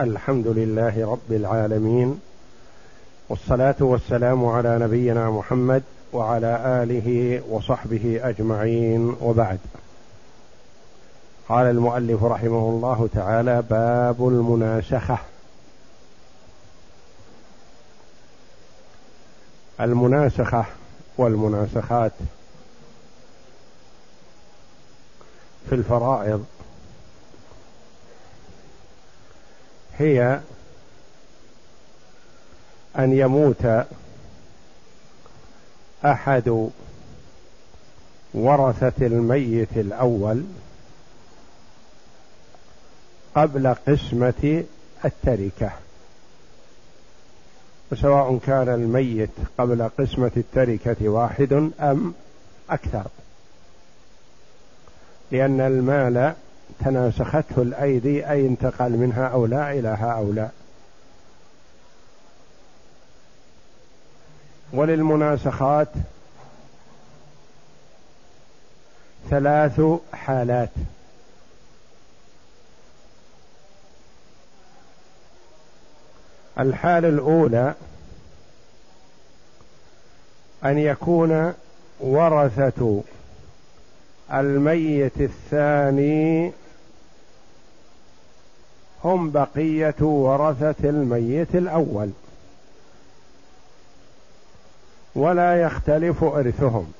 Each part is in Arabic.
الحمد لله رب العالمين والصلاة والسلام على نبينا محمد وعلى آله وصحبه أجمعين وبعد. قال المؤلف رحمه الله تعالى باب المناسخة. المناسخة والمناسخات في الفرائض هي أن يموت أحد ورثة الميت الأول قبل قسمة التركة. وسواء كان الميت قبل قسمة التركة واحد أم أكثر. لأن المال تناسخته الأيدي أي انتقل من هؤلاء إلى هؤلاء. وللمناسخات ثلاث حالات. الحالة الأولى أن يكون ورثة الميت الثاني هم بقية ورثة الميت الأول. ولا يختلف إرثهم.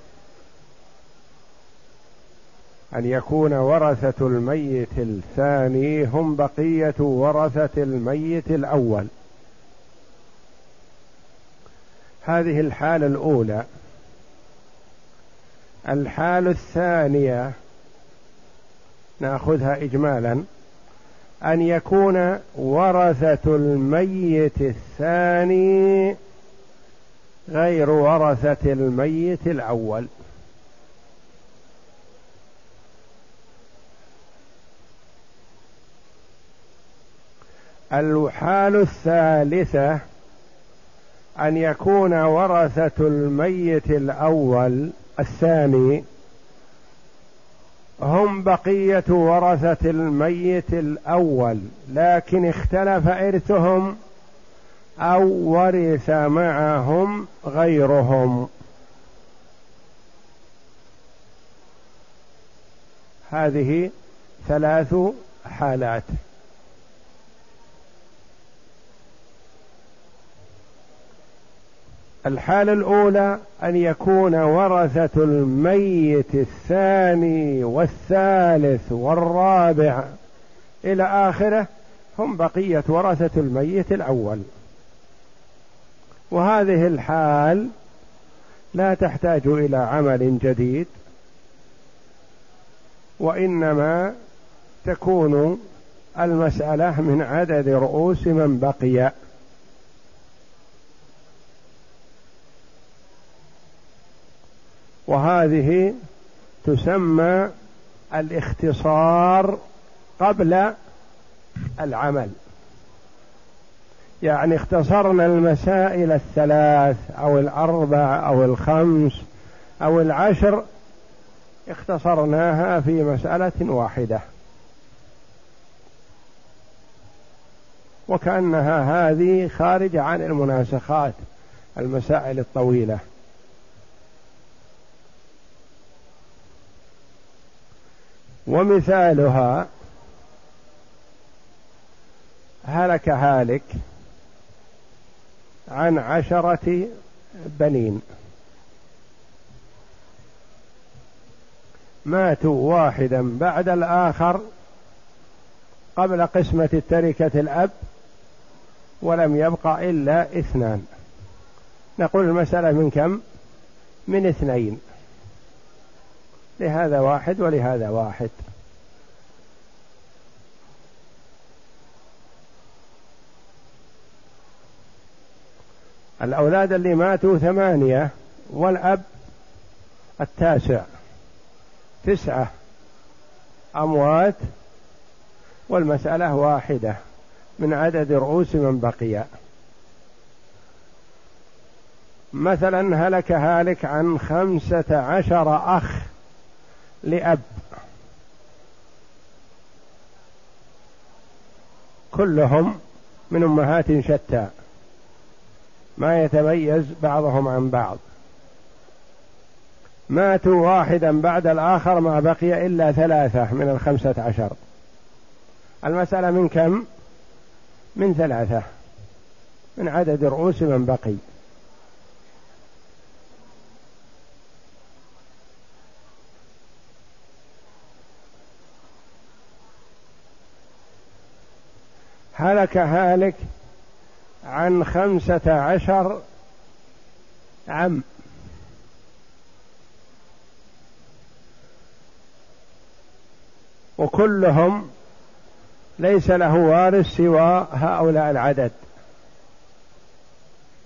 أن يكون ورثة الميت الثاني هم بقية ورثة الميت الأول. هذه الحالة الأولى. الحالة الثانية نأخذها اجمالا. أن يكون ورثة الميت الثاني غير ورثة الميت الأول. الحال الثالثة أن يكون ورثة الميت الأول الثاني هم بقية ورثة الميت الأول لكن اختلف إرثهم أو ورث معهم غيرهم. هذه ثلاث حالات. الحالة الأولى أن يكون ورثة الميت الثاني والثالث والرابع إلى آخره هم بقية ورثة الميت الأول. وهذه الحال لا تحتاج إلى عمل جديد وإنما تكون المسألة من عدد رؤوس من بقي. وهذه تسمى الاختصار قبل العمل. يعني اختصرنا المسائل الثلاث أو الأربع أو الخمس أو العشر اختصرناها في مسألة واحدة. وكأنها هذه خارجه عن المناسخات المسائل الطويلة. ومثالها هلك هالك عن عشرة بنين. ماتوا واحدا بعد الآخر قبل قسمة التركة الأب ولم يبق إلا اثنان. نقول المسألة من كم؟ من اثنين. لهذا واحد ولهذا واحد. الأولاد اللي ماتوا ثمانية والأب التاسع. تسعة أموات والمسألة واحدة من عدد رؤوس من بقي. مثلا هلك هالك عن خمسة عشر أخ لأب. كلهم من أمهات شتى. ما يتميز بعضهم عن بعض. ماتوا واحدا بعد الآخر ما بقي إلا ثلاثة من الخمسة عشر. المسألة من كم؟ من ثلاثة. من عدد رؤوس من بقي. هلك هالك عن خمسة عشر عم. وكلهم ليس له وارث سوى هؤلاء العدد.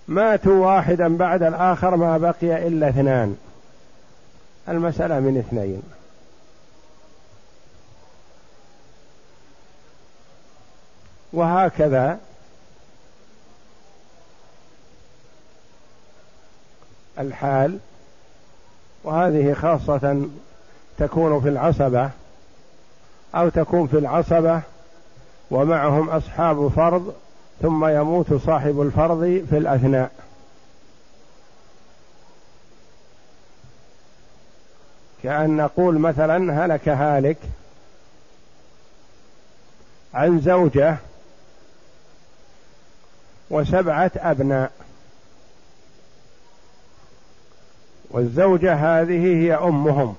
ماتوا واحدا بعد الآخر ما بقي إلا اثنان. المسألة من اثنين. وهكذا. الحال. وهذه خاصة تكون في العصبة أو تكون في العصبة ومعهم أصحاب فرض ثم يموت صاحب الفرض في الأثناء. كأن نقول مثلا هلك هالك عن زوجة وسبعة أبناء. والزوجة هذه هي أمهم.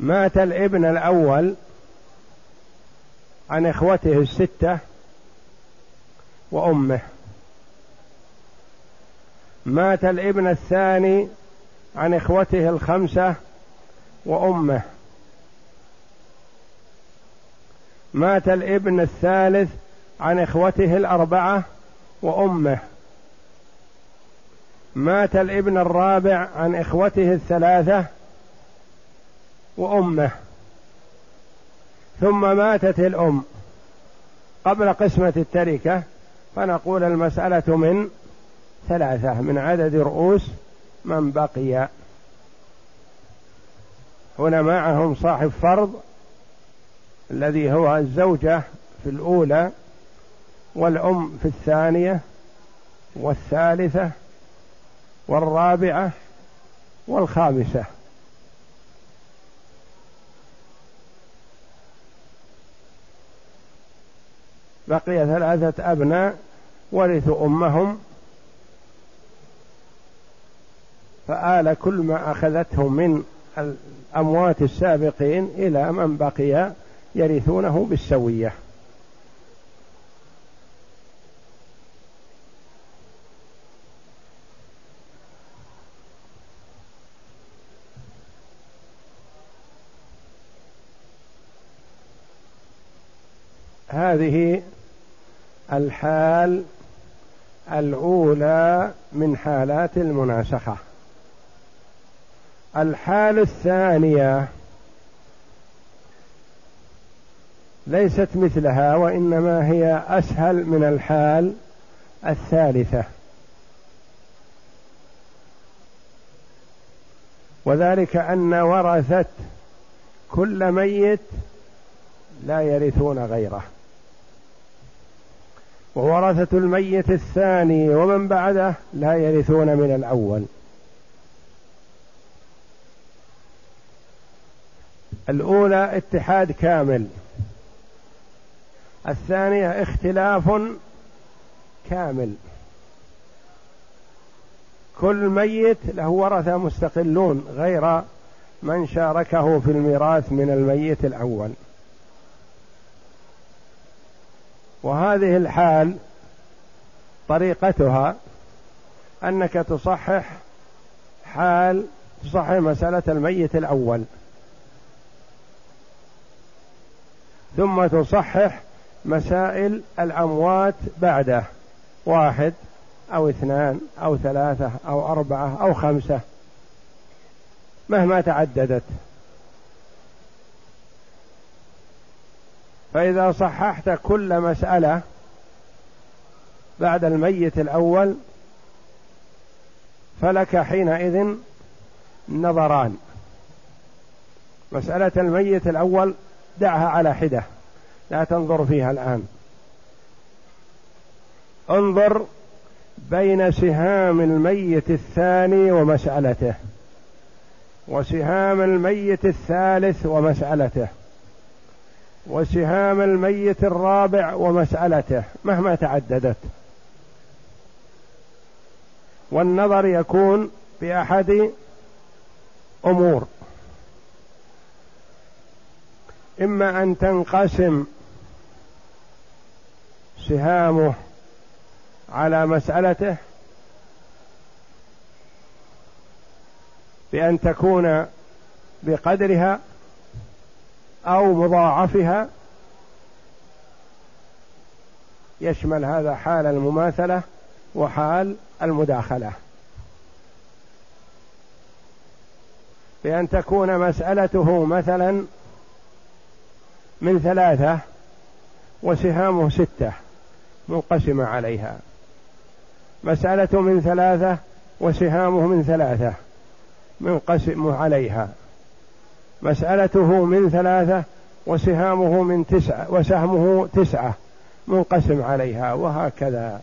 مات الابن الأول عن إخوته الستة وأمه. مات الابن الثاني عن إخوته الخمسة وأمه. مات الابن الثالث عن إخوته الأربعة وأمه. مات الابن الرابع عن إخوته الثلاثة وأمه. ثم ماتت الأم قبل قسمة التركة فنقول المسألة من ثلاثة من عدد رؤوس من بقي. هنا معهم صاحب فرض الذي هو الزوجة في الأولى والأم في الثانية والثالثة والرابعة والخامسة. بقي ثلاثة أبناء ورثوا أمهم. فآل كل ما أخذته من الأموات السابقين إلى من بقي يرثونه بالسوية. هذه الحال الأولى من حالات المناسخة. الحال الثانية ليست مثلها وإنما هي أسهل من الحال الثالثة. وذلك أن ورثة كل ميت لا يرثون غيره. وورثة الميت الثاني ومن بعده لا يرثون من الأول. الأولى اتحاد كامل. الثانية اختلاف كامل. كل ميت له ورثة مستقلون غير من شاركه في الميراث من الميت الأول. وهذه الحال طريقتها أنك تصحح حال تصحح مسألة الميت الأول. ثم تصحح مسائل الأموات بعده. واحد أو اثنان أو ثلاثة أو أربعة أو خمسة. مهما تعددت. فإذا صححت كل مسألة بعد الميت الأول فلك حينئذ نظران. مسألة الميت الأول دعها على حدة لا تنظر فيها الآن. انظر بين سهام الميت الثاني ومسألته وسهام الميت الثالث ومسألته. وسهام الميت الرابع ومسألته مهما تعددت. والنظر يكون بأحد أمور. إما أن تنقسم سهامه على مسألته بأن تكون بقدرها أو مضاعفها يشمل هذا حال المماثلة وحال المداخلة. بأن تكون مسألته مثلا من ثلاثة وسهامه ستة منقسمة عليها. مسألة من ثلاثة وسهامه من ثلاثة منقسم عليها. مسألته من ثلاثة وسهامه من تسعة وسهمه تسعة منقسم عليها وهكذا.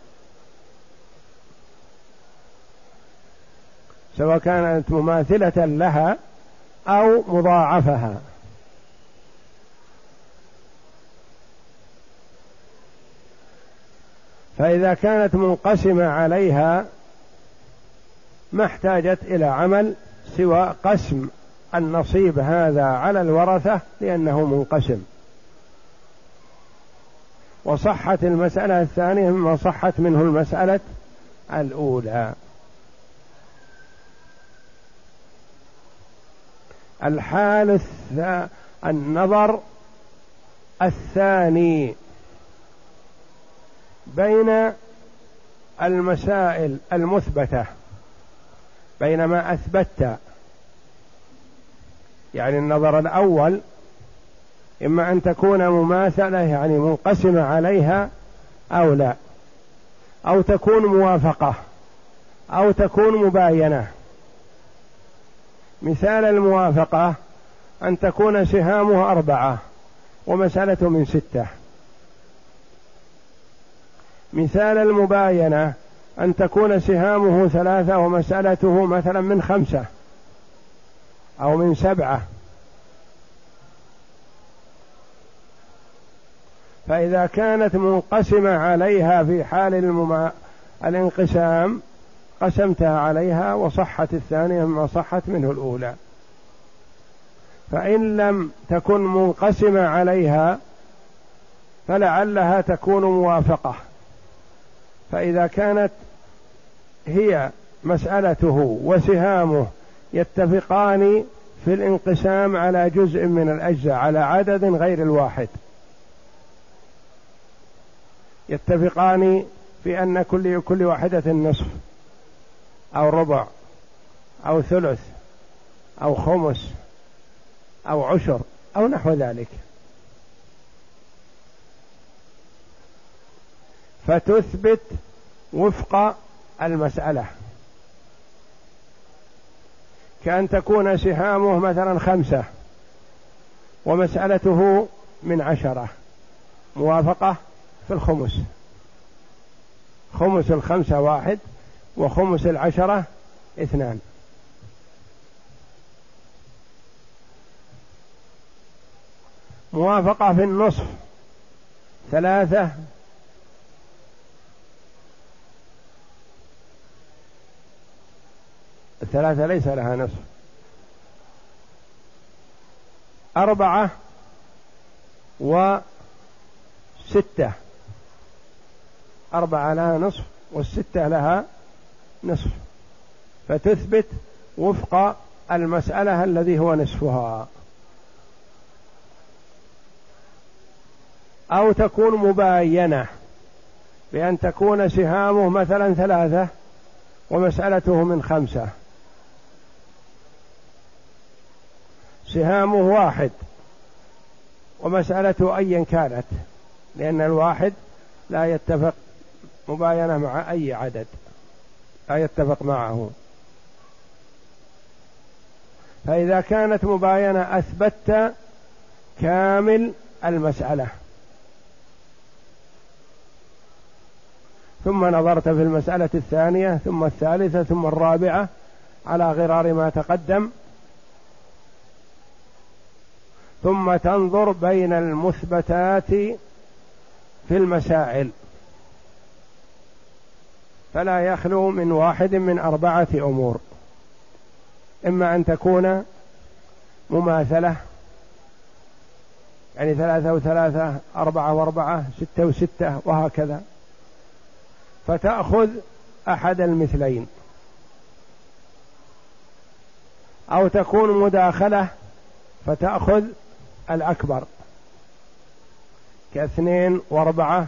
سواء كانت مماثلة لها أو مضاعفها. فإذا كانت منقسمة عليها ما احتاجت إلى عمل سوى قسم النصيب هذا على الورثة لأنه منقسم. وصحت المسألة الثانية مما صحت منه المسألة الأولى. الحال النظر الثاني بين المسائل المثبتة بين ما أثبت يعني النظر الأول إما أن تكون مماثلة يعني منقسمة عليها أو لا. أو تكون موافقة أو تكون مباينة. مثال الموافقة أن تكون سهامه أربعة ومسألة من ستة. مثال المباينة أن تكون سهامه ثلاثة ومسألته مثلا من خمسة. أو من سبعة. فإذا كانت منقسمة عليها في حال المما... الانقسام قسمتها عليها وصحت الثانية مما صحت منه الأولى. فإن لم تكن منقسمة عليها فلعلها تكون موافقة. فإذا كانت هي مسألته وسهامه يتفقان في الانقسام على جزء من الأجزاء على عدد غير الواحد. يتفقان في أن كل كل واحدة نصف أو ربع أو ثلث أو خمس أو عشر أو نحو ذلك. فتثبت وفق المسألة. كأن تكون سهامه مثلا خمسة ومسألته من عشرة موافقة في الخمس. خمس الخمسة واحد وخمس العشرة اثنان. موافقة في النصف ثلاثة الثلاثة ليس لها نصف. أربعة وستة. أربعة لها نصف والستة لها نصف. فتثبت وفق المسألة الذي هو نصفها. أو تكون مباينة بأن تكون سهامه مثلا ثلاثة ومسألته من خمسة. سهامه واحد ومسألته أيا كانت لأن الواحد لا يتفق مباينة مع أي عدد لا يتفق معه. فإذا كانت مباينة أثبت كامل المسألة. ثم نظرت في المسألة الثانية ثم الثالثة ثم الرابعة على غرار ما تقدم. ثم تنظر بين المثبتات في المسائل. فلا يخلو من واحد من أربعة أمور. إما أن تكون مماثلة يعني ثلاثة وثلاثة أربعة وأربعة ستة وستة وهكذا. فتأخذ أحد المثلين. أو تكون مداخلة فتأخذ الأكبر. كاثنين وأربعة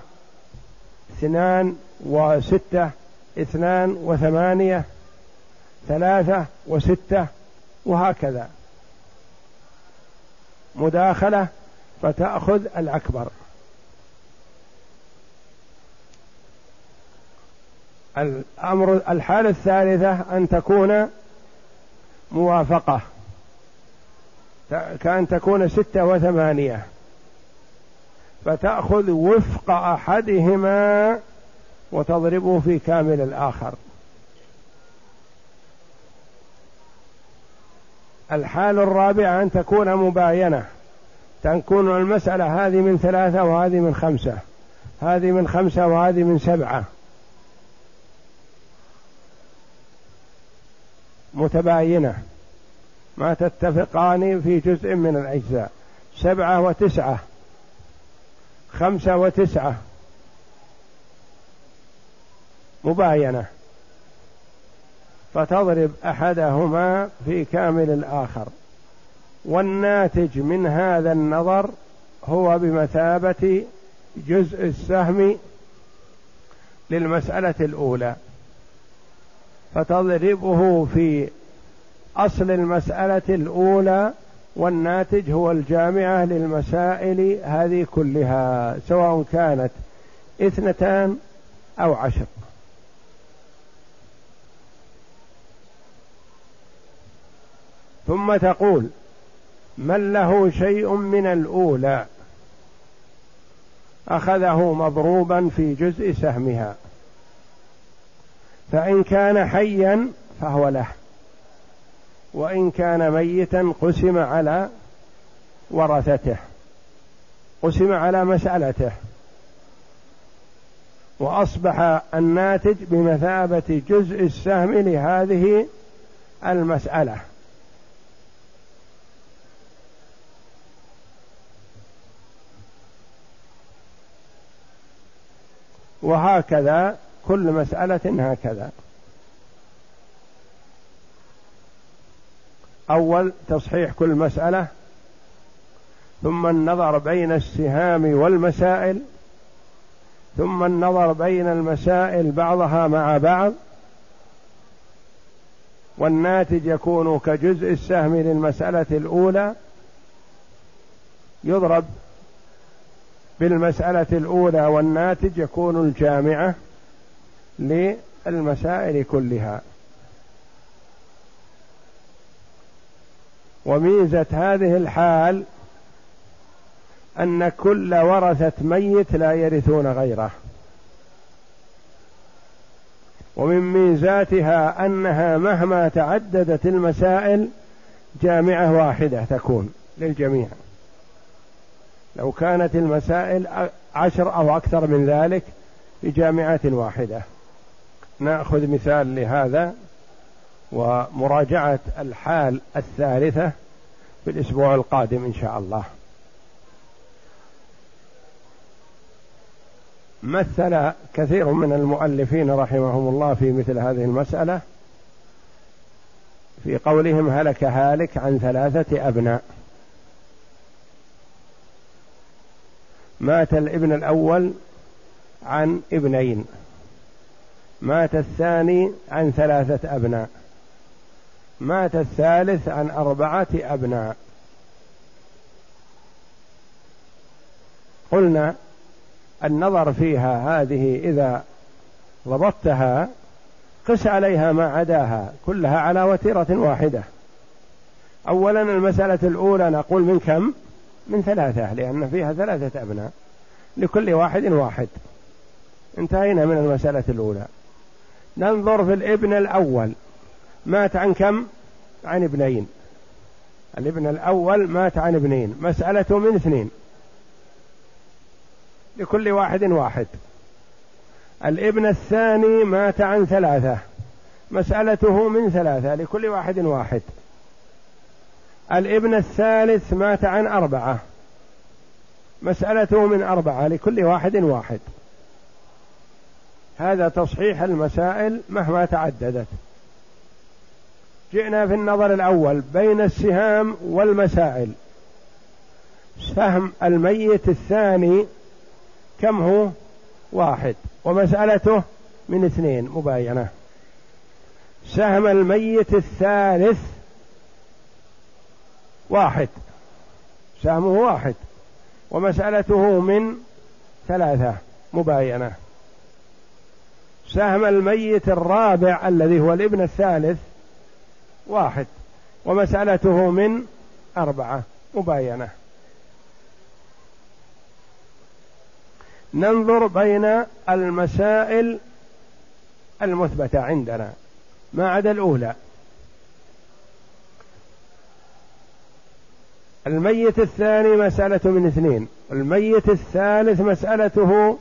اثنان وستة اثنان وثمانية ثلاثة وستة وهكذا. مداخلة فتأخذ الأكبر. الأمر الحالة الثالثة أن تكون موافقة. كأن تكون ستة وثمانية. فتأخذ وفق أحدهما وتضربه في كامل الآخر. الحال الرابعة أن تكون مباينة. تكون المسألة هذه من ثلاثة وهذه من خمسة. هذه من خمسة وهذه من سبعة. متباينة. ما تتفقان في جزء من الأجزاء. سبعة وتسعة. خمسة وتسعة. مباينة. فتضرب أحدهما في كامل الآخر. والناتج من هذا النظر هو بمثابة جزء السهم للمسألة الأولى. فتضربه في أصل المسألة الأولى والناتج هو الجامعة للمسائل هذه كلها سواء كانت اثنتان أو عشر. ثم تقول من له شيء من الأولى؟ أخذه مضروبا في جزء سهمها. فإن كان حيا فهو له. وإن كان ميتا قسم على ورثته قسم على مسألته. وأصبح الناتج بمثابة جزء السهم لهذه المسألة. وهكذا كل مسألة هكذا. أول تصحيح كل مسألة ثم النظر بين السهام والمسائل ثم النظر بين المسائل بعضها مع بعض والناتج يكون كجزء السهم للمسألة الأولى يضرب بالمسألة الأولى والناتج يكون الجامعة للمسائل كلها. وميزة هذه الحال أن كل ورثة ميت لا يرثون غيره. ومن ميزاتها أنها مهما تعددت المسائل جامعة واحدة تكون للجميع. لو كانت المسائل عشر أو أكثر من ذلك بجامعة واحدة. نأخذ مثال لهذا. ومراجعة الحال الثالثة في الأسبوع القادم إن شاء الله. مثل كثير من المؤلفين رحمهم الله في مثل هذه المسألة في قولهم هلك هالك عن ثلاثة أبناء. مات الابن الأول عن ابنين. مات الثاني عن ثلاثة أبناء. مات الثالث عن أربعة أبناء. قلنا النظر فيها هذه إذا ضبطتها قس عليها ما عداها كلها على وتيرة واحدة. أولا المسألة الأولى نقول من كم؟ من ثلاثة لأن فيها ثلاثة أبناء. لكل واحد واحد. انتهينا من المسألة الأولى. ننظر في الابن الأول. مات عن كم؟ عن ابنين. الابن الأول مات عن ابنين. مسألته من اثنين. لكل واحد واحد. الابن الثاني مات عن ثلاثة. مسألته من ثلاثة. لكل واحد واحد. الابن الثالث مات عن أربعة. مسألته من أربعة. لكل واحد واحد. هذا تصحيح المسائل مهما تعددت. جئنا في النظر الأول بين السهام والمسائل. سهم الميت الثاني كم هو؟ واحد. ومسألته من اثنين مباينة. سهم الميت الثالث واحد. سهمه واحد. ومسألته من ثلاثة مباينة. سهم الميت الرابع الذي هو الابن الثالث واحد ومسألته من أربعة مباينة. ننظر بين المسائل المثبتة عندنا. ما عدا الأولى. الميت الثاني مسألة من اثنين. الميت الثالث مسألته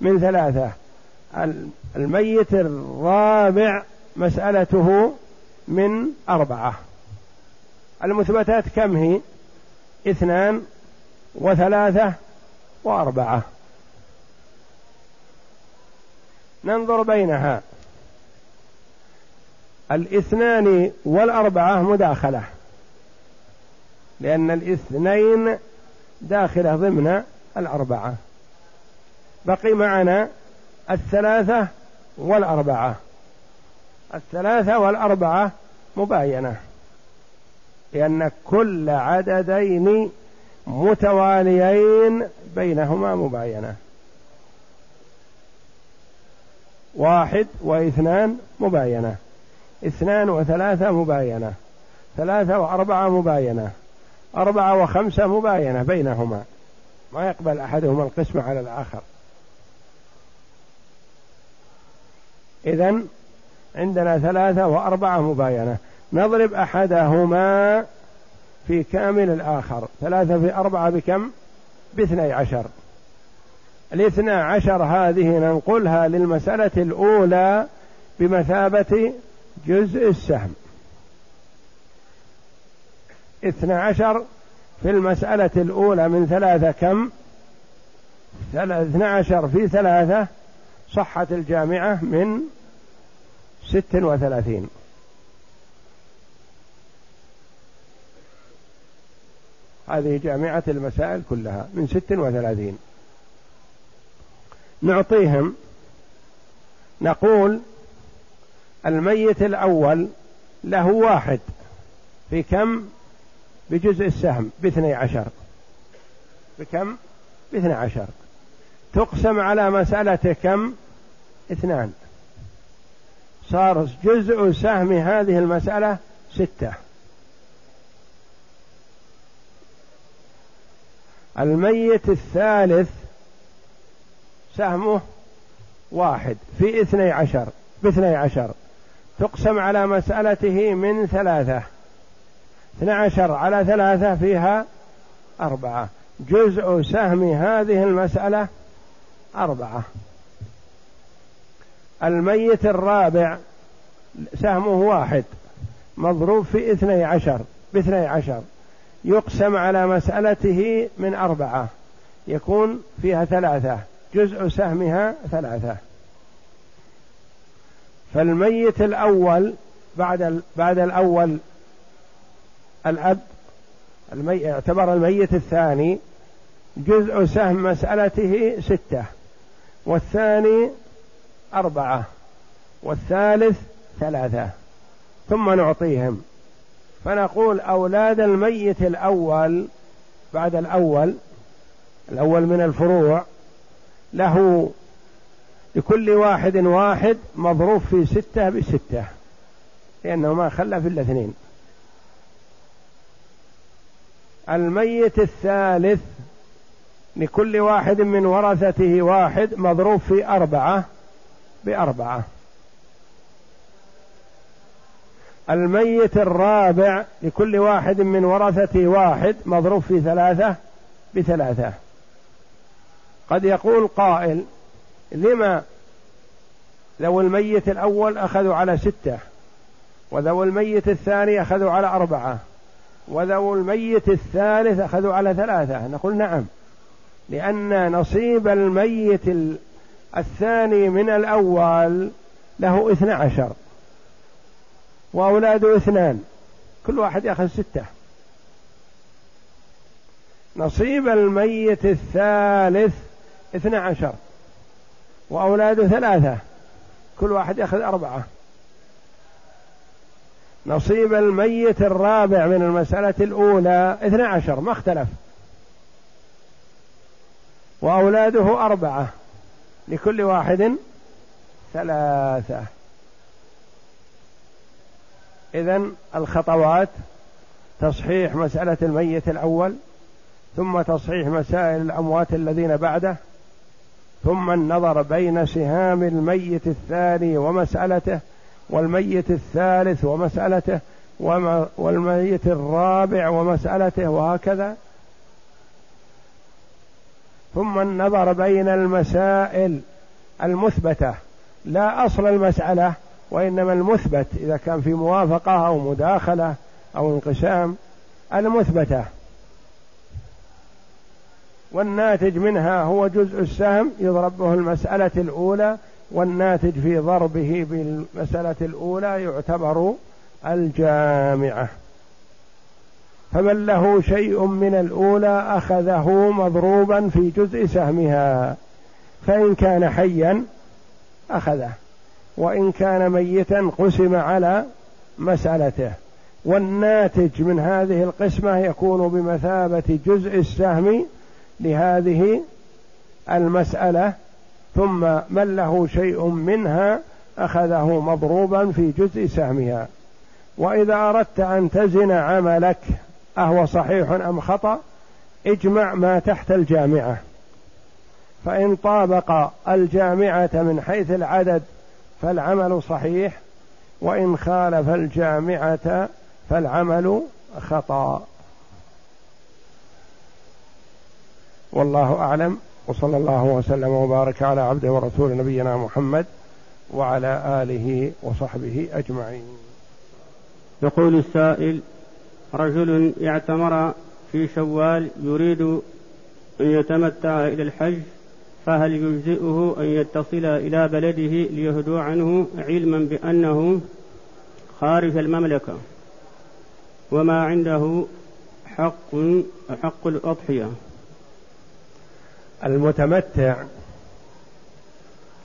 من ثلاثة. الميت الرابع مسألته من أربعة. المثبتات كم هي؟ اثنان وثلاثة وأربعة. ننظر بينها. الاثنان والأربعة مداخلة. لأن الاثنين داخلة ضمن الأربعة. بقي معنا الثلاثة والأربعة. الثلاثة والأربعة مباينة لأن كل عددين متواليين بينهما مباينة. واحد واثنان مباينة اثنان وثلاثة مباينة ثلاثة وأربعة مباينة أربعة وخمسة مباينة بينهما. ما يقبل أحدهما القسم على الآخر. إذا عندنا ثلاثة وأربعة مباينة. نضرب أحدهما في كامل الآخر. ثلاثة في أربعة بكم؟ باثني عشر. الاثنى عشر هذه ننقلها للمسألة الأولى بمثابة جزء السهم. اثنى عشر في المسألة الأولى من ثلاثة كم؟ اثنى عشر في ثلاثة. صحت الجامعة من ست وثلاثين. هذه جامعة المسائل كلها من ست وثلاثين. نعطيهم نقول الميت الأول له واحد. في كم؟ بجزء السهم باثني عشر. بكم باثني عشر. تقسم على مسألة كم؟ اثنان. صار جزء سهم هذه المسألة ستة. الميت الثالث سهمه واحد في اثني عشر باثني عشر. تقسم على مسألته من ثلاثة. اثنى عشر على ثلاثة فيها أربعة. جزء سهم هذه المسألة أربعة. الميت الرابع سهمه واحد مضروب في اثني عشر باثني عشر يقسم على مسألته من أربعة يكون فيها ثلاثة جزء سهمها ثلاثة. فالميت الأول بعد بعد الأول الأب المي... يعتبر الميت الثاني جزء سهم مسألته ستة والثاني أربعة والثالث ثلاثة ثم نعطيهم. فنقول أولاد الميت الأول بعد الأول الأول من الفروع له لكل واحد واحد مضروب في ستة بستة لأنه ما خلى في الاثنين الميت الثالث لكل واحد من ورثته واحد مضروب في أربعة بأربعة. الميت الرابع لكل واحد من ورثته واحد مضروب في ثلاثة بثلاثة. قد يقول قائل لما ذو الميت الأول أخذوا على ستة وذو الميت الثاني أخذوا على أربعة وذو الميت الثالث أخذوا على ثلاثة. نقول نعم لأن نصيب الميت الثاني من الأول له اثنى عشر وأولاده اثنان كل واحد يأخذ ستة. نصيب الميت الثالث اثنى عشر وأولاده ثلاثة كل واحد يأخذ أربعة. نصيب الميت الرابع من المسألة الأولى اثنى عشر ما اختلف. وأولاده أربعة لكل واحد ثلاثة. إذا الخطوات تصحيح مسألة الميت الأول ثم تصحيح مسائل الأموات الذين بعده ثم النظر بين سهام الميت الثاني ومسألته والميت الثالث ومسألته والميت الرابع ومسألته وهكذا. ثم النظر بين المسائل المثبتة. لا أصل المسألة وإنما المثبت إذا كان في موافقة أو مداخلة أو انقسام المثبتة. والناتج منها هو جزء السهم يضرب به المسألة الأولى والناتج في ضربه بالمسألة الأولى يعتبر الجامعة. فمن له شيء من الأولى أخذه مضروبا في جزء سهمها. فإن كان حيا أخذه وإن كان ميتا قسم على مسألته. والناتج من هذه القسمة يكون بمثابة جزء السهم لهذه المسألة ثم من له شيء منها أخذه مضروبا في جزء سهمها. وإذا أردت أن تزن عملك أهو صحيح أم خطأ؟ اجمع ما تحت الجامعة. فإن طابق الجامعة من حيث العدد فالعمل صحيح وإن خالف الجامعة فالعمل خطأ. والله أعلم وصلى الله وسلم وبارك على عبده ورسول نبينا محمد وعلى آله وصحبه أجمعين. يقول السائل رجل اعتمر في شوال يريد أن يتمتع إلى الحج فهل يجزئه أن يتصل إلى بلده ليهدو عنه علما بأنه خارج المملكة؟ وما عنده حق حق الأضحية. المتمتع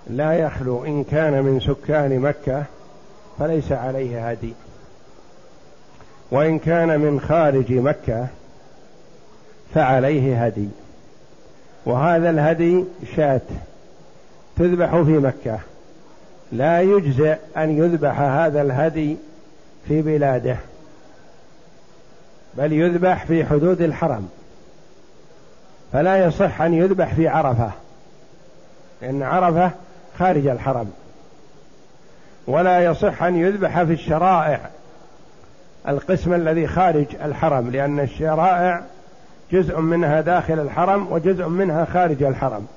لا يخلو إن كان من سكان مكة فليس عليه هدي. وإن كان من خارج مكة فعليه هدي. وهذا الهدي شاة تذبح في مكة. لا يجزئ أن يذبح هذا الهدي في بلاده بل يذبح في حدود الحرم. فلا يصح أن يذبح في عرفة لأن عرفة خارج الحرم. ولا يصح أن يذبح في الشرائع. القسم الذي خارج الحرم لأن الشرائع جزء منها داخل الحرم وجزء منها خارج الحرم.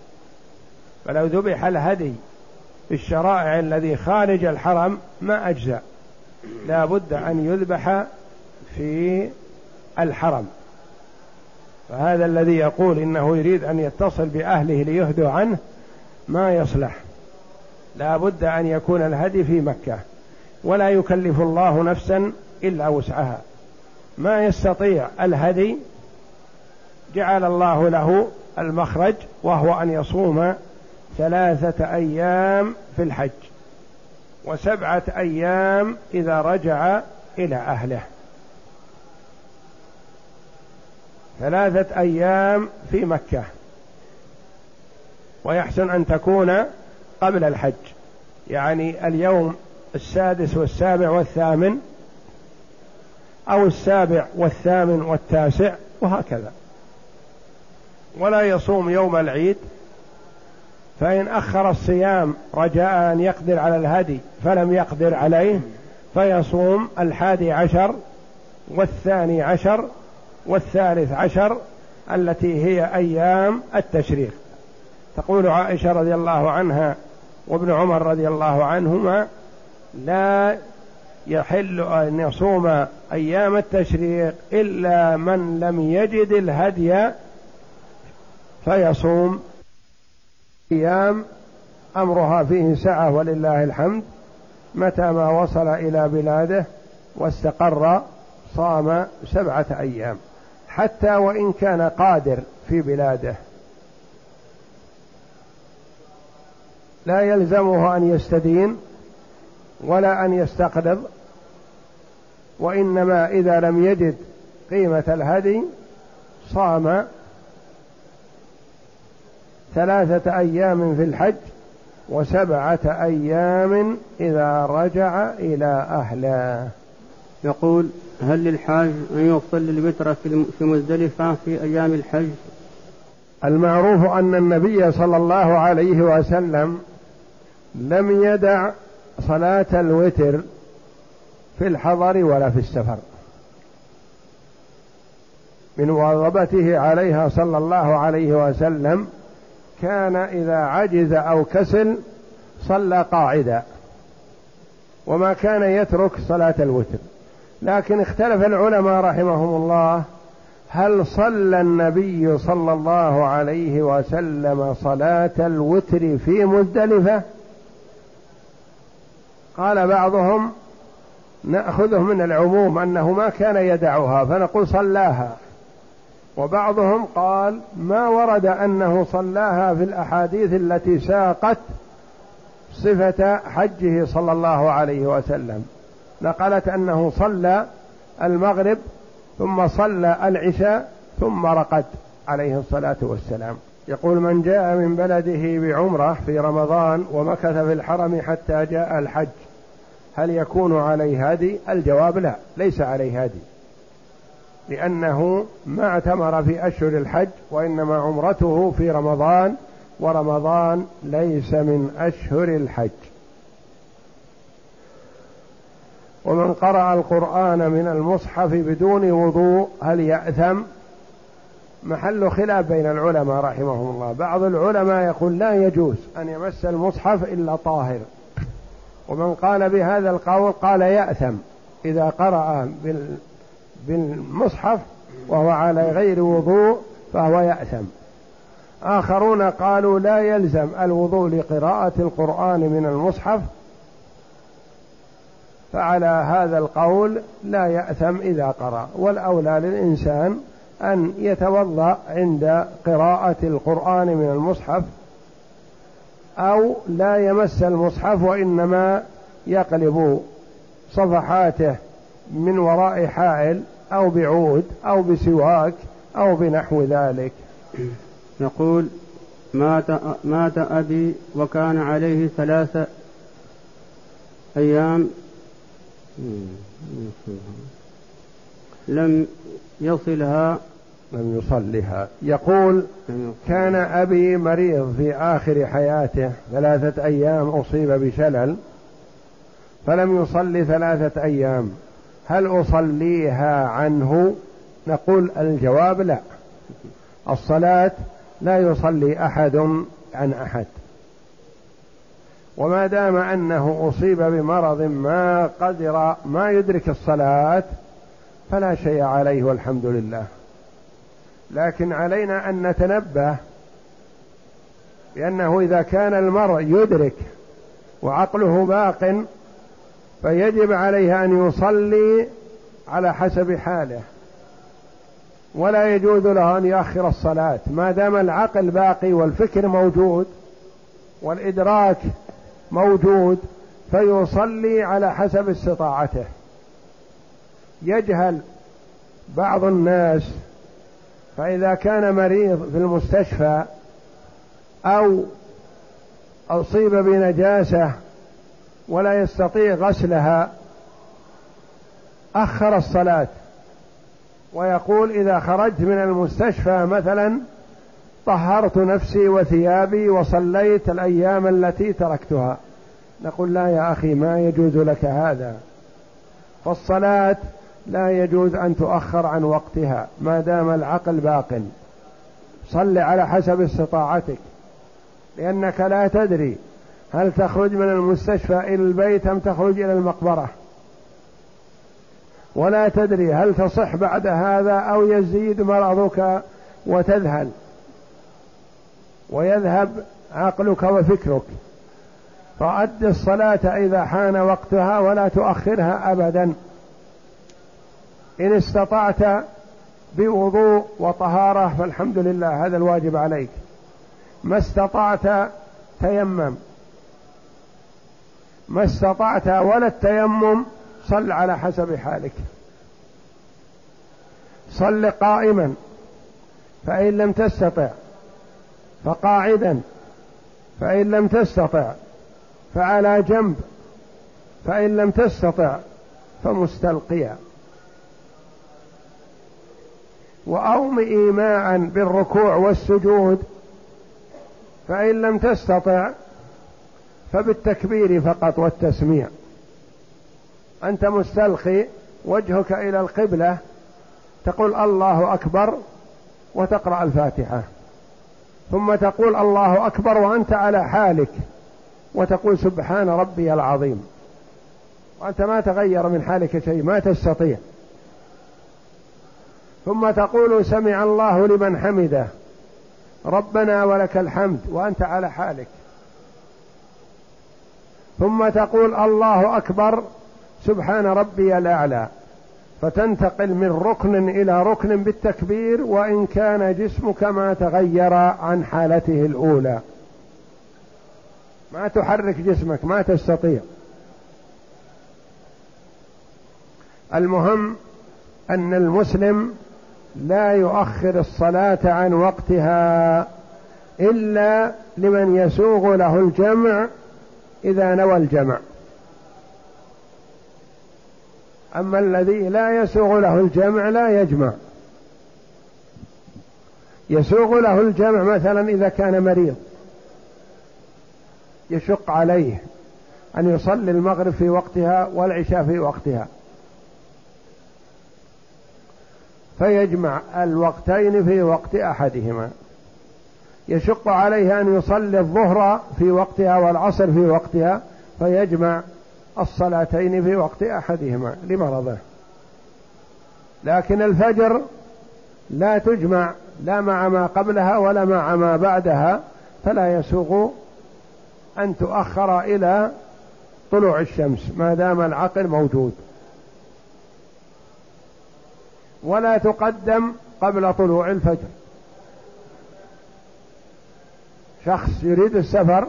فلو ذبح الهدي في الشرائع الذي خارج الحرم ما أجزأ. لا بد أن يذبح في الحرم. فهذا الذي يقول إنه يريد أن يتصل بأهله ليهدوا عنه ما يصلح. لا بد أن يكون الهدي في مكة. ولا يكلف الله نفسا إلا وسعها. ما يستطيع الهدي جعل الله له المخرج وهو أن يصوم ثلاثة أيام في الحج وسبعة أيام إذا رجع إلى أهله. ثلاثة أيام في مكة. ويحسن أن تكون قبل الحج يعني اليوم السادس والسابع والثامن أو السابع والثامن والتاسع وهكذا. ولا يصوم يوم العيد فإن أخر الصيام رجاء أن يقدر على الهدي فلم يقدر عليه فيصوم الحادي عشر والثاني عشر والثالث عشر التي هي أيام التشريق. تقول عائشة رضي الله عنها وابن عمر رضي الله عنهما لا يحل أن يصوم أيام التشريق إلا من لم يجد الهدي فيصوم أيام أمرها فيه سعة ولله الحمد متى ما وصل إلى بلاده واستقر صام سبعة أيام حتى وإن كان قادر في بلاده. لا يلزمه أن يستدين ولا أن يستقرض وإنما إذا لم يجد قيمة الهدي صام ثلاثة أيام في الحج وسبعة أيام إذا رجع إلى أهله. يقول هل للحاج أن يصلي الوتر في مزدلفة في أيام الحج؟ المعروف أن النبي صلى الله عليه وسلم لم يدع صلاة الوتر في الحضر ولا في السفر. من مواظبته عليها صلى الله عليه وسلم كان إذا عجز أو كسل صلى قاعدا. وما كان يترك صلاة الوتر. لكن اختلف العلماء رحمهم الله هل صلى النبي صلى الله عليه وسلم صلاة الوتر في مزدلفة؟ قال بعضهم نأخذه من العموم أنه ما كان يدعها فنقول صلاها. وبعضهم قال ما ورد أنه صلاها في الأحاديث التي ساقت صفة حجه صلى الله عليه وسلم. نقلت أنه صلى المغرب ثم صلى العشاء ثم رقد عليه الصلاة والسلام. يقول من جاء من بلده بعمرة في رمضان ومكث في الحرم حتى جاء الحج. هل يكون عليه هدي الجواب لا ليس عليه هدي لأنه ما اعتمر في أشهر الحج وإنما عمرته في رمضان ورمضان ليس من أشهر الحج. ومن قرأ القرآن من المصحف بدون وضوء هل يأثم؟ محل خلاف بين العلماء رحمهم الله. بعض العلماء يقول لا يجوز أن يمس المصحف إلا طاهر. ومن قال بهذا القول قال يأثم. إذا قرأ بالمصحف وهو على غير وضوء فهو يأثم. آخرون قالوا لا يلزم الوضوء لقراءة القرآن من المصحف. فعلى هذا القول لا يأثم إذا قرأ. والأولى للإنسان أن يتوضأ عند قراءة القرآن من المصحف أو لا يمس المصحف وإنما يقلب صفحاته من وراء حائل أو بعود أو بسواك أو بنحو ذلك. يقول مات مات أبي وكان عليه ثلاثة أيام. لم يصلها لم يصلها. يقول كان أبي مريض في آخر حياته ثلاثة أيام أصيب بشلل فلم يصلي ثلاثة أيام. هل أصليها عنه؟ نقول الجواب لا. الصلاة لا يصلي أحد عن أحد. وما دام أنه أصيب بمرض ما قدر ما يدرك الصلاة فلا شيء عليه والحمد لله. لكن علينا أن نتنبه بأنه إذا كان المرء يدرك وعقله باق فيجب عليه أن يصلي على حسب حاله. ولا يجوز له أن يؤخر الصلاة. ما دام العقل باقي والفكر موجود والإدراك موجود فيصلي على حسب استطاعته. يجهل بعض الناس فإذا كان مريض في المستشفى أو أصيب بنجاسة ولا يستطيع غسلها أخر الصلاة ويقول إذا خرجت من المستشفى مثلا طهرت نفسي وثيابي وصليت الأيام التي تركتها. نقول لا يا أخي ما يجوز لك هذا. فالصلاة لا يجوز أن تؤخر عن وقتها ما دام العقل باق. صل على حسب استطاعتك لأنك لا تدري هل تخرج من المستشفى إلى البيت أم تخرج إلى المقبرة. ولا تدري هل تصح بعد هذا أو يزيد مرضك وتذهل. ويذهب عقلك وفكرك. فأد الصلاة إذا حان وقتها ولا تؤخرها أبدا. إن استطعت بوضوء وطهارة فالحمد لله هذا الواجب عليك. ما استطعت تيمم. ما استطعت ولا التيمم صل على حسب حالك. صل قائما فإن لم تستطع فقاعدا فإن لم تستطع فعلى جنب فإن لم تستطع فمستلقيا. وأوم إيماعا بالركوع والسجود فإن لم تستطع فبالتكبير فقط والتسميع. أنت مستلقي وجهك إلى القبلة تقول الله أكبر وتقرأ الفاتحة. ثم تقول الله أكبر وأنت على حالك وتقول سبحان ربي العظيم. وأنت ما تغير من حالك شيء ما تستطيع. ثم تقول سمع الله لمن حمده. ربنا ولك الحمد وأنت على حالك. ثم تقول الله أكبر سبحان ربي الأعلى. فتنتقل من ركن إلى ركن بالتكبير وإن كان جسمك ما تغير عن حالته الأولى. ما تحرك جسمك ما تستطيع. المهم أن المسلم لا يؤخر الصلاة عن وقتها إلا لمن يسوغ له الجمع إذا نوى الجمع. أما الذي لا يسوغ له الجمع لا يجمع. يسوغ له الجمع مثلا إذا كان مريض. يشق عليه أن يصلي المغرب في وقتها والعشاء في وقتها. فيجمع الوقتين في وقت أحدهما. يشق عليه أن يصلي الظهر في وقتها والعصر في وقتها فيجمع الصلاتين في وقت أحدهما. لمرضه. لكن الفجر لا تجمع لا مع ما قبلها ولا مع ما بعدها فلا يسوغ أن تؤخر إلى طلوع الشمس ما دام العقل موجود. ولا تقدم قبل طلوع الفجر. شخص يريد السفر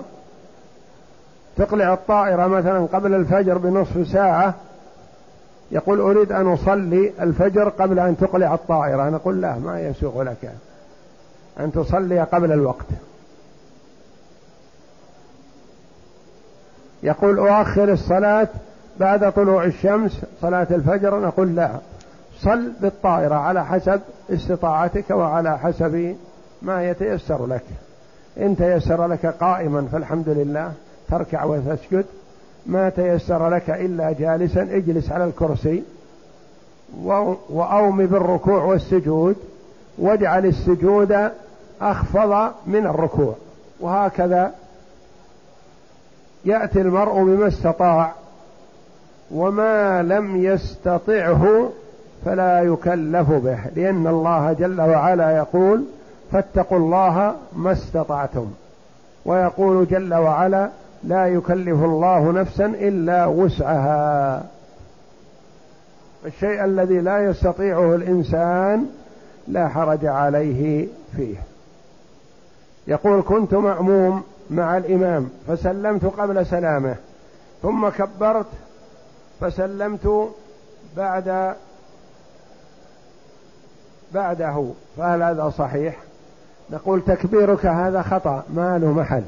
تقلع الطائرة مثلا قبل الفجر بنصف ساعة يقول أريد أن أصلي الفجر قبل أن تقلع الطائرة. نقول لا ما يسوغ لك أن تصلي قبل الوقت. يقول أؤخر الصلاة بعد طلوع الشمس صلاة الفجر نقول لا. صل بالطائرة على حسب استطاعتك وعلى حسب ما يتيسر لك. إن تيسر لك قائما فالحمد لله تركع وتسجد. ما تيسر لك إلا جالسا اجلس على الكرسي. وأوم بالركوع والسجود. واجعل السجود أخفض من الركوع. وهكذا يأتي المرء بما استطاع وما لم يستطعه فلا يكلف به لأن الله جل وعلا يقول فاتقوا الله ما استطعتم. ويقول جل وعلا لا يكلف الله نفسا إلا وسعها. الشيء الذي لا يستطيعه الإنسان لا حرج عليه فيه. يقول كنت مأموم مع الإمام فسلمت قبل سلامه ثم كبرت فسلمت بعد بعده فهل هذا صحيح؟ نقول تكبيرك هذا خطأ ما له محل.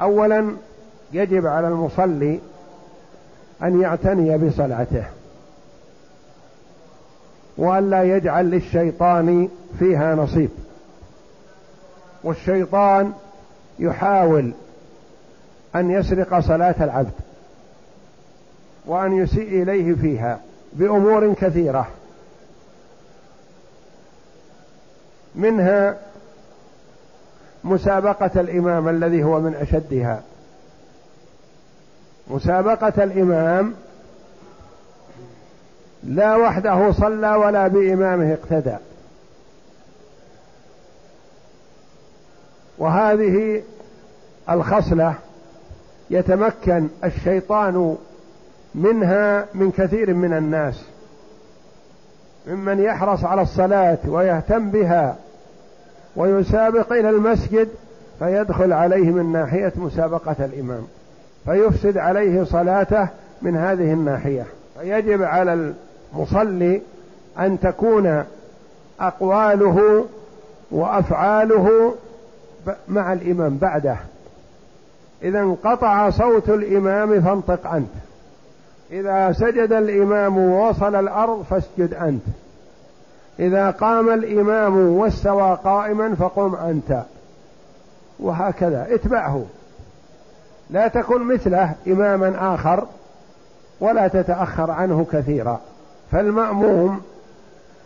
اولا يجب على المصلي أن يعتني بصلاته وألا يجعل للشيطان فيها نصيب. والشيطان يحاول أن يسرق صلاة العبد وأن يسيء إليه فيها بأمور كثيرة. منها مسابقة الإمام الذي هو من أشدها. مسابقة الإمام لا وحده صلى ولا بإمامه اقتدى. وهذه الخصلة يتمكن الشيطان منها من كثير من الناس. ممن يحرص على الصلاة ويهتم بها ويسابق إلى المسجد فيدخل عليه من ناحية مسابقة الإمام فيفسد عليه صلاته من هذه الناحية. فيجب على المصلي أن تكون أقواله وأفعاله مع الإمام بعده. إذا انقطع صوت الإمام فانطق أنت. إذا سجد الإمام ووصل الأرض فاسجد أنت. إذا قام الإمام واستوى قائما فقم أنت. وهكذا اتبعه. لا تكن مثله إماما آخر ولا تتأخر عنه كثيرا. فالمأموم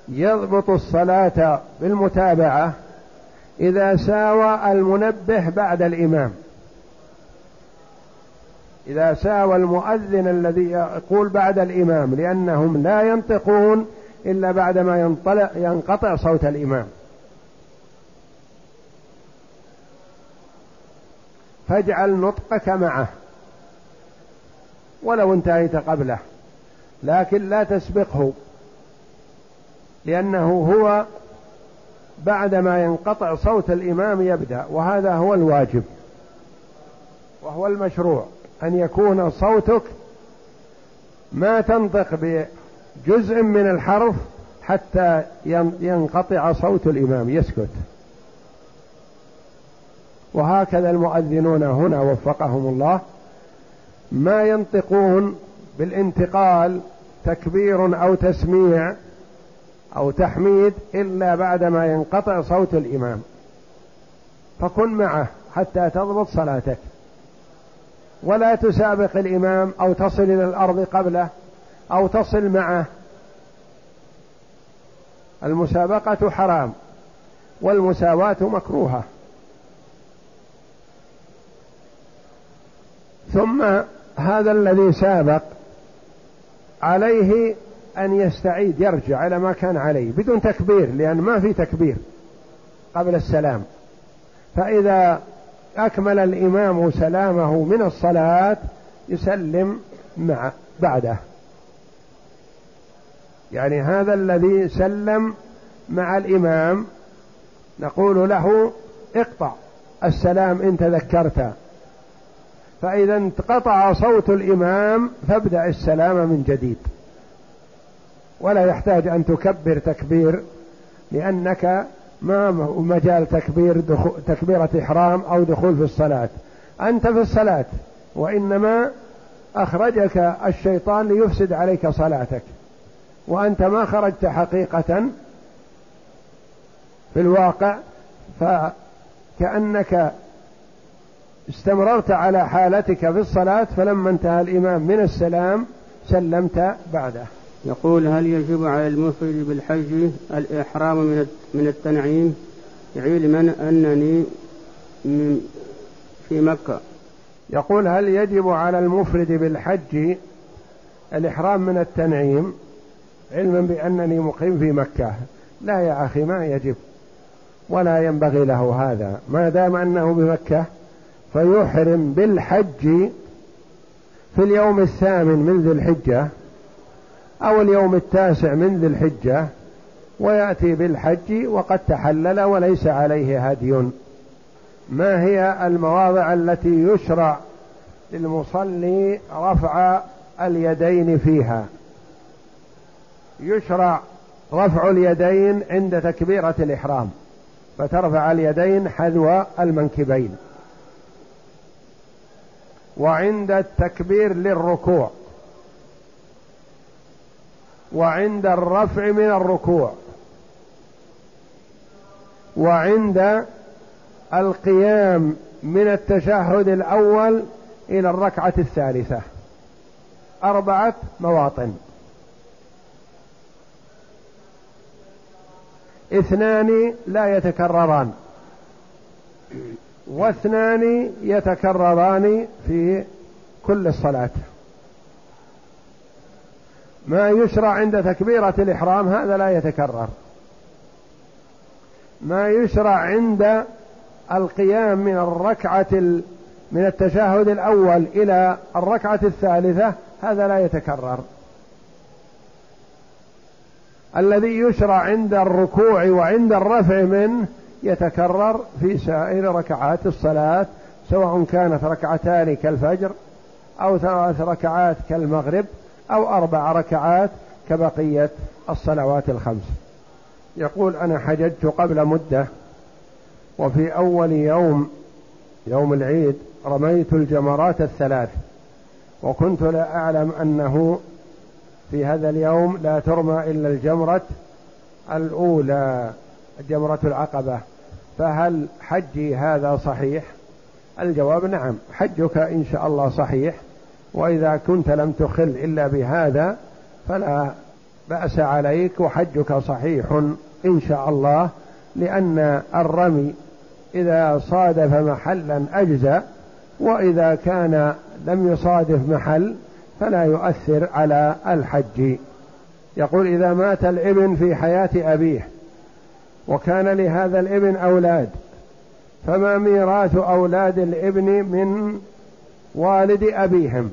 يضبط الصلاة بالمتابعة إذا ساوى المنبه بعد الإمام. إذا ساوى المؤذن الذي يقول بعد الإمام لأنهم لا ينطقون إلا بعدما ينطلق ينقطع صوت الإمام. فاجعل نطقك معه. ولو انتهيت قبله. لكن لا تسبقه. لأنه هو بعدما ينقطع صوت الإمام يبدأ. وهذا هو الواجب. وهو المشروع. أن يكون صوتك ما تنطق بجزء من الحرف حتى ينقطع صوت الإمام يسكت. وهكذا المؤذنون هنا وفقهم الله. ما ينطقون بالانتقال تكبير أو تسميع أو تحميد إلا بعدما ينقطع صوت الإمام. فكن معه حتى تضبط صلاتك. ولا تسابق الإمام أو تصل إلى الأرض قبله. أو تصل معه. المسابقة حرام والمساواة مكروهة. ثم هذا الذي سابق عليه أن يستعيد يرجع إلى ما كان عليه بدون تكبير لأن ما في تكبير قبل السلام. فإذا أكمل الإمام سلامه من الصلاة يسلم مع بعده. يعني هذا الذي سلم مع الإمام نقول له اقطع السلام إن تذكرت. فإذا انقطع صوت الإمام فابدأ السلام من جديد. ولا يحتاج أن تكبر تكبير لأنك ما مجال تكبير دخول تكبيرة إحرام أو دخول في الصلاة. أنت في الصلاة وإنما أخرجك الشيطان ليفسد عليك صلاتك. وأنت ما خرجت حقيقة في الواقع فكأنك استمررت على حالتك في الصلاة فلما انتهى الإمام من السلام سلمت بعده. يقول هل يجب على المفرد بالحج الإحرام من من التنعيم؟ علما أنني في مكة. يقول هل يجب على المفرد بالحج الإحرام من التنعيم؟ علما بأنني مقيم في مكة. لا يا أخي ما يجب. ولا ينبغي له هذا. ما دام أنه بمكة فيحرم بالحج في اليوم الثامن من ذي الحجة أو اليوم التاسع من ذي الحجة ويأتي بالحج وقد تحلل وليس عليه هدي. ما هي المواضع التي يشرع للمصلي رفع اليدين فيها؟ يشرع رفع اليدين عند تكبيرة الإحرام فترفع اليدين حذو المنكبين. وعند التكبير للركوع وعند الرفع من الركوع وعند القيام من التشهد الأول إلى الركعة الثالثة. أربعة مواطن. اثنان لا يتكرران. واثنان يتكرران في كل الصلاة. ما يشرع عند تكبيرة الإحرام هذا لا يتكرر. ما يشرع عند القيام من الركعة من التشهد الأول إلى الركعة الثالثة هذا لا يتكرر. الذي يشرع عند الركوع وعند الرفع منه يتكرر في سائر ركعات الصلاة سواء كانت ركعتان كالفجر أو ثلاث ركعات كالمغرب أو أربع ركعات كبقية الصلوات الخمس. يقول أنا حججت قبل مدة وفي أول يوم يوم العيد رميت الجمرات الثلاث وكنت لا أعلم أنه في هذا اليوم لا ترمى إلا الجمرة الأولى جمرة العقبة. فهل حجي هذا صحيح؟ الجواب نعم حجك إن شاء الله صحيح. وإذا كنت لم تخل إلا بهذا فلا بأس عليك وحجك صحيح إن شاء الله لأن الرمي إذا صادف محلا أجزى وإذا كان لم يصادف محل فلا يؤثر على الحج. يقول إذا مات الابن في حياة أبيه وكان لهذا الابن أولاد فما ميراث أولاد الابن من والد أبيهم؟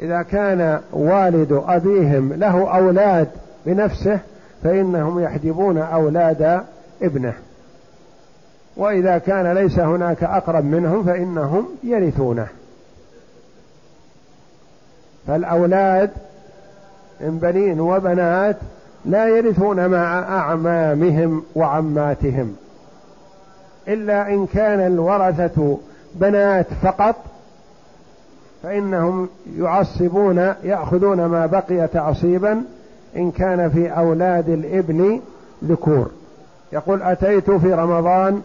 إذا كان والد أبيهم له أولاد بنفسه فإنهم يحجبون أولاد ابنه. وإذا كان ليس هناك أقرب منهم فإنهم يرثونه. فالأولاد من بنين وبنات لا يرثون مع أعمامهم وعماتهم إلا إن كان الورثة بنات فقط فإنهم يعصبون يأخذون ما بقي تعصيبا إن كان في أولاد الإبن ذكور. يقول أتيت في رمضان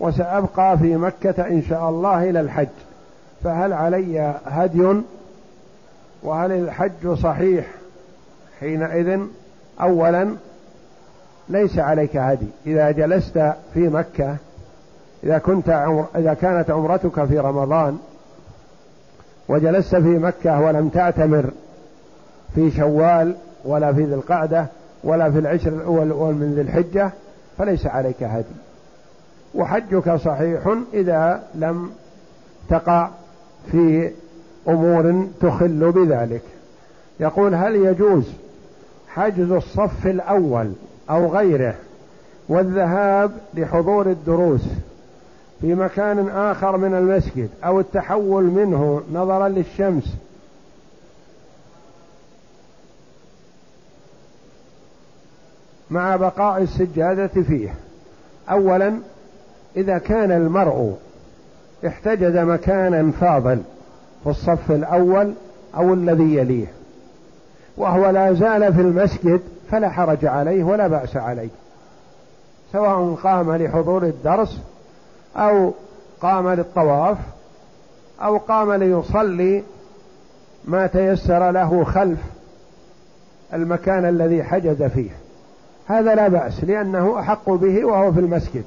وسأبقى في مكة إن شاء الله إلى الحج فهل علي هدي وهل الحج صحيح حينئذ؟ أولا ليس عليك هدي. إذا جلست في مكة إذا كنت عمر إذا كانت عمرتك في رمضان وجلست في مكة ولم تعتمر في شوال ولا في ذي القعدة ولا في العشر الأول من ذي الحجة فليس عليك هدي. وحجك صحيح إذا لم تقع في أمور تخل بذلك. يقول هل يجوز حجز الصف الأول أو غيره والذهاب لحضور الدروس في مكان آخر من المسجد أو التحول منه نظرا للشمس؟ مع بقاء السجادة فيه. أولا إذا كان المرء احتجز مكانا فاضل في الصف الأول أو الذي يليه. وهو لا زال في المسجد فلا حرج عليه ولا بأس عليه. سواء قام لحضور الدرس أو قام للطواف أو قام ليصلي ما تيسر له خلف المكان الذي حجز فيه. هذا لا بأس لأنه أحق به وهو في المسجد.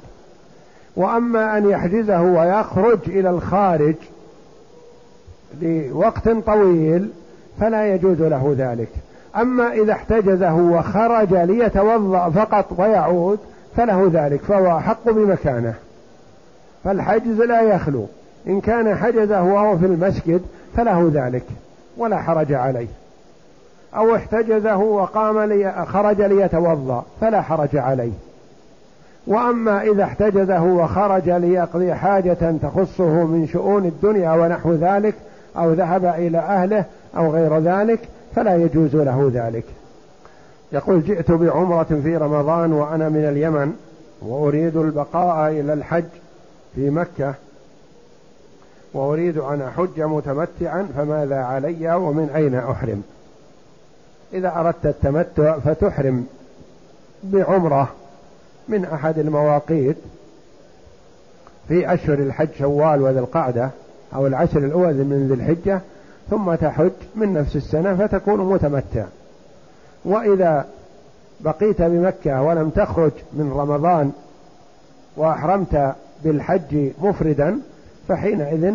وأما أن يحجزه ويخرج إلى الخارج لوقت طويل فلا يجوز له ذلك. أما إذا احتجزه وخرج ليتوضأ فقط ويعود فله ذلك فهو أحق بمكانه. فالحجز لا يخلو. إن كان حجزه وهو في المسجد فله ذلك ولا حرج عليه. أو احتجزه وقام لي خرج ليتوضأ فلا حرج عليه. وأما إذا احتجزه وخرج ليقضي حاجة تخصه من شؤون الدنيا ونحو ذلك أو ذهب إلى أهله أو غير ذلك فلا يجوز له ذلك. يقول جئت بعمرة في رمضان وأنا من اليمن وأريد البقاء إلى الحج في مكة وأريد أن أحج متمتعا فماذا علي ومن أين أحرم؟ إذا أردت التمتع فتحرم بعمرة من أحد المواقيت في أشهر الحج شوال وذي القعدة. أو العشر الأول من ذي الحجة ثم تحج من نفس السنة فتكون متمتع. وإذا بقيت بمكة ولم تخرج من رمضان وأحرمت بالحج مفردا فحينئذ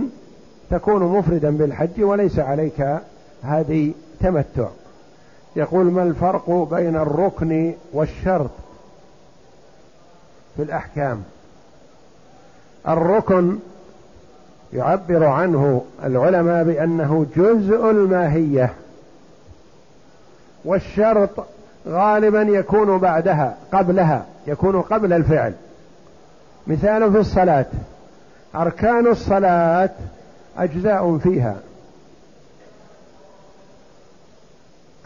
تكون مفردا بالحج وليس عليك هذه تمتع. يقول ما الفرق بين الركن والشرط في الأحكام؟ الركن يعبر عنه العلماء بأنه جزء الماهية والشرط غالبا يكون بعدها قبلها يكون قبل الفعل. مثال في الصلاة أركان الصلاة أجزاء فيها.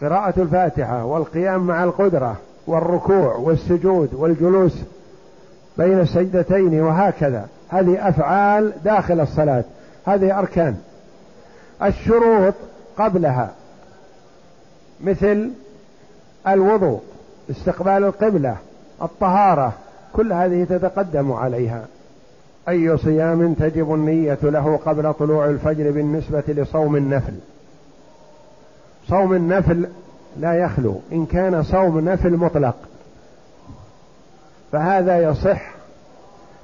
قراءة الفاتحة والقيام مع القدرة والركوع والسجود والجلوس بين السجدتين وهكذا. هذه أفعال داخل الصلاة. هذه أركان. الشروط قبلها. مثل الوضوء استقبال القبلة الطهارة كل هذه تتقدم عليها. أي صيام تجب النية له قبل طلوع الفجر بالنسبة لصوم النفل. صوم النفل لا يخلو. إن كان صوم نفل مطلق فهذا يصح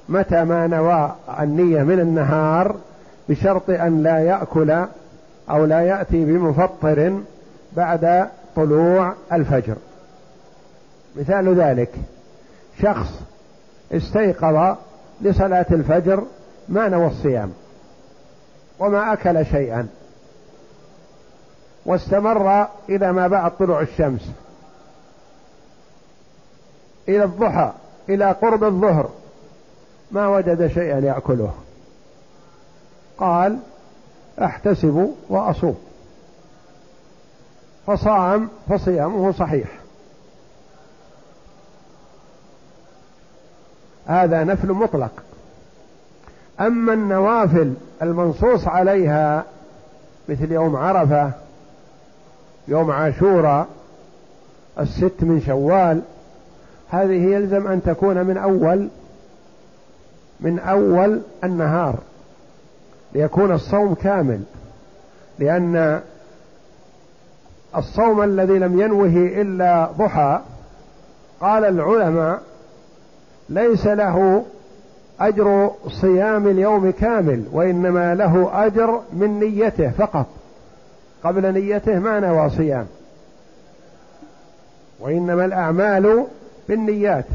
متى ما نوى النية من النهار بشرط أن لا يأكل أو لا يأتي بمفطر بعد طلوع الفجر. مثال ذلك شخص استيقظ لصلاة الفجر ما نوى الصيام وما أكل شيئا واستمر إلى ما بعد طلوع الشمس إلى الضحى إلى قرب الظهر ما وجد شيئا يأكله. قال أحتسب وأصوم. فصام فصيامه صحيح. هذا نفل مطلق. أما النوافل المنصوص عليها مثل يوم عرفة يوم عاشوراء الست من شوال هذه يلزم أن تكون من أول من أول النهار ليكون الصوم كامل لأن الصوم الذي لم ينوه إلا ضحى قال العلماء ليس له أجر صيام اليوم كامل وإنما له أجر من نيته فقط. قبل نيته ما نوى صيام. وإنما الأعمال بالنيات.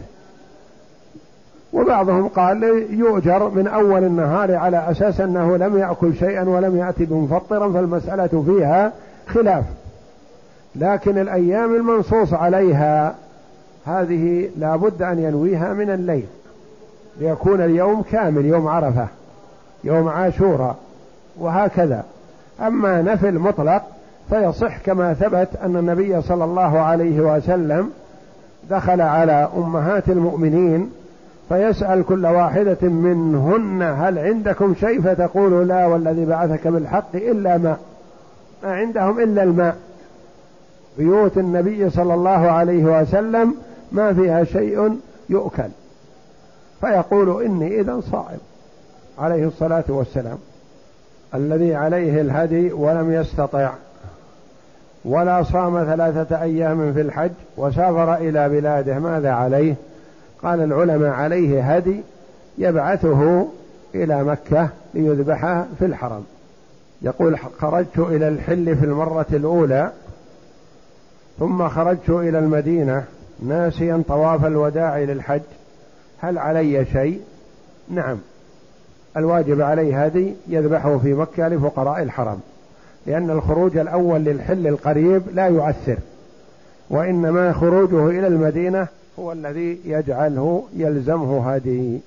وبعضهم قال يؤجر من أول النهار على أساس أنه لم يأكل شيئا ولم يأتي بمفطرا فالمسألة فيها خلاف. لكن الأيام المنصوص عليها هذه لا بد أن ينويها من الليل. ليكون اليوم كامل يوم عرفة يوم عاشوراء وهكذا. أما نفل مطلق فيصح كما ثبت أن النبي صلى الله عليه وسلم دخل على أمهات المؤمنين فيسأل كل واحدة منهن هل عندكم شيء فتقول لا والذي بعثك بالحق إلا ماء ما عندهم إلا الماء. بيوت النبي صلى الله عليه وسلم ما فيها شيء يؤكل. فيقول إني إذا صائم. عليه الصلاة والسلام. الذي عليه الهدي ولم يستطع. ولا صام ثلاثة أيام في الحج وسافر إلى بلاده. ماذا عليه؟ قال العلماء عليه هدي يبعثه إلى مكة ليذبحه في الحرم. يقول خرجت إلى الحل في المرة الأولى ثم خرجت إلى المدينة ناسيا طواف الوداع للحج. هل علي شيء؟ نعم. الواجب عليه هدي يذبحه في مكة لفقراء الحرم لأن الخروج الأول للحل القريب لا يؤثر وإنما خروجه إلى المدينة هو الذي يجعله يلزمه هذه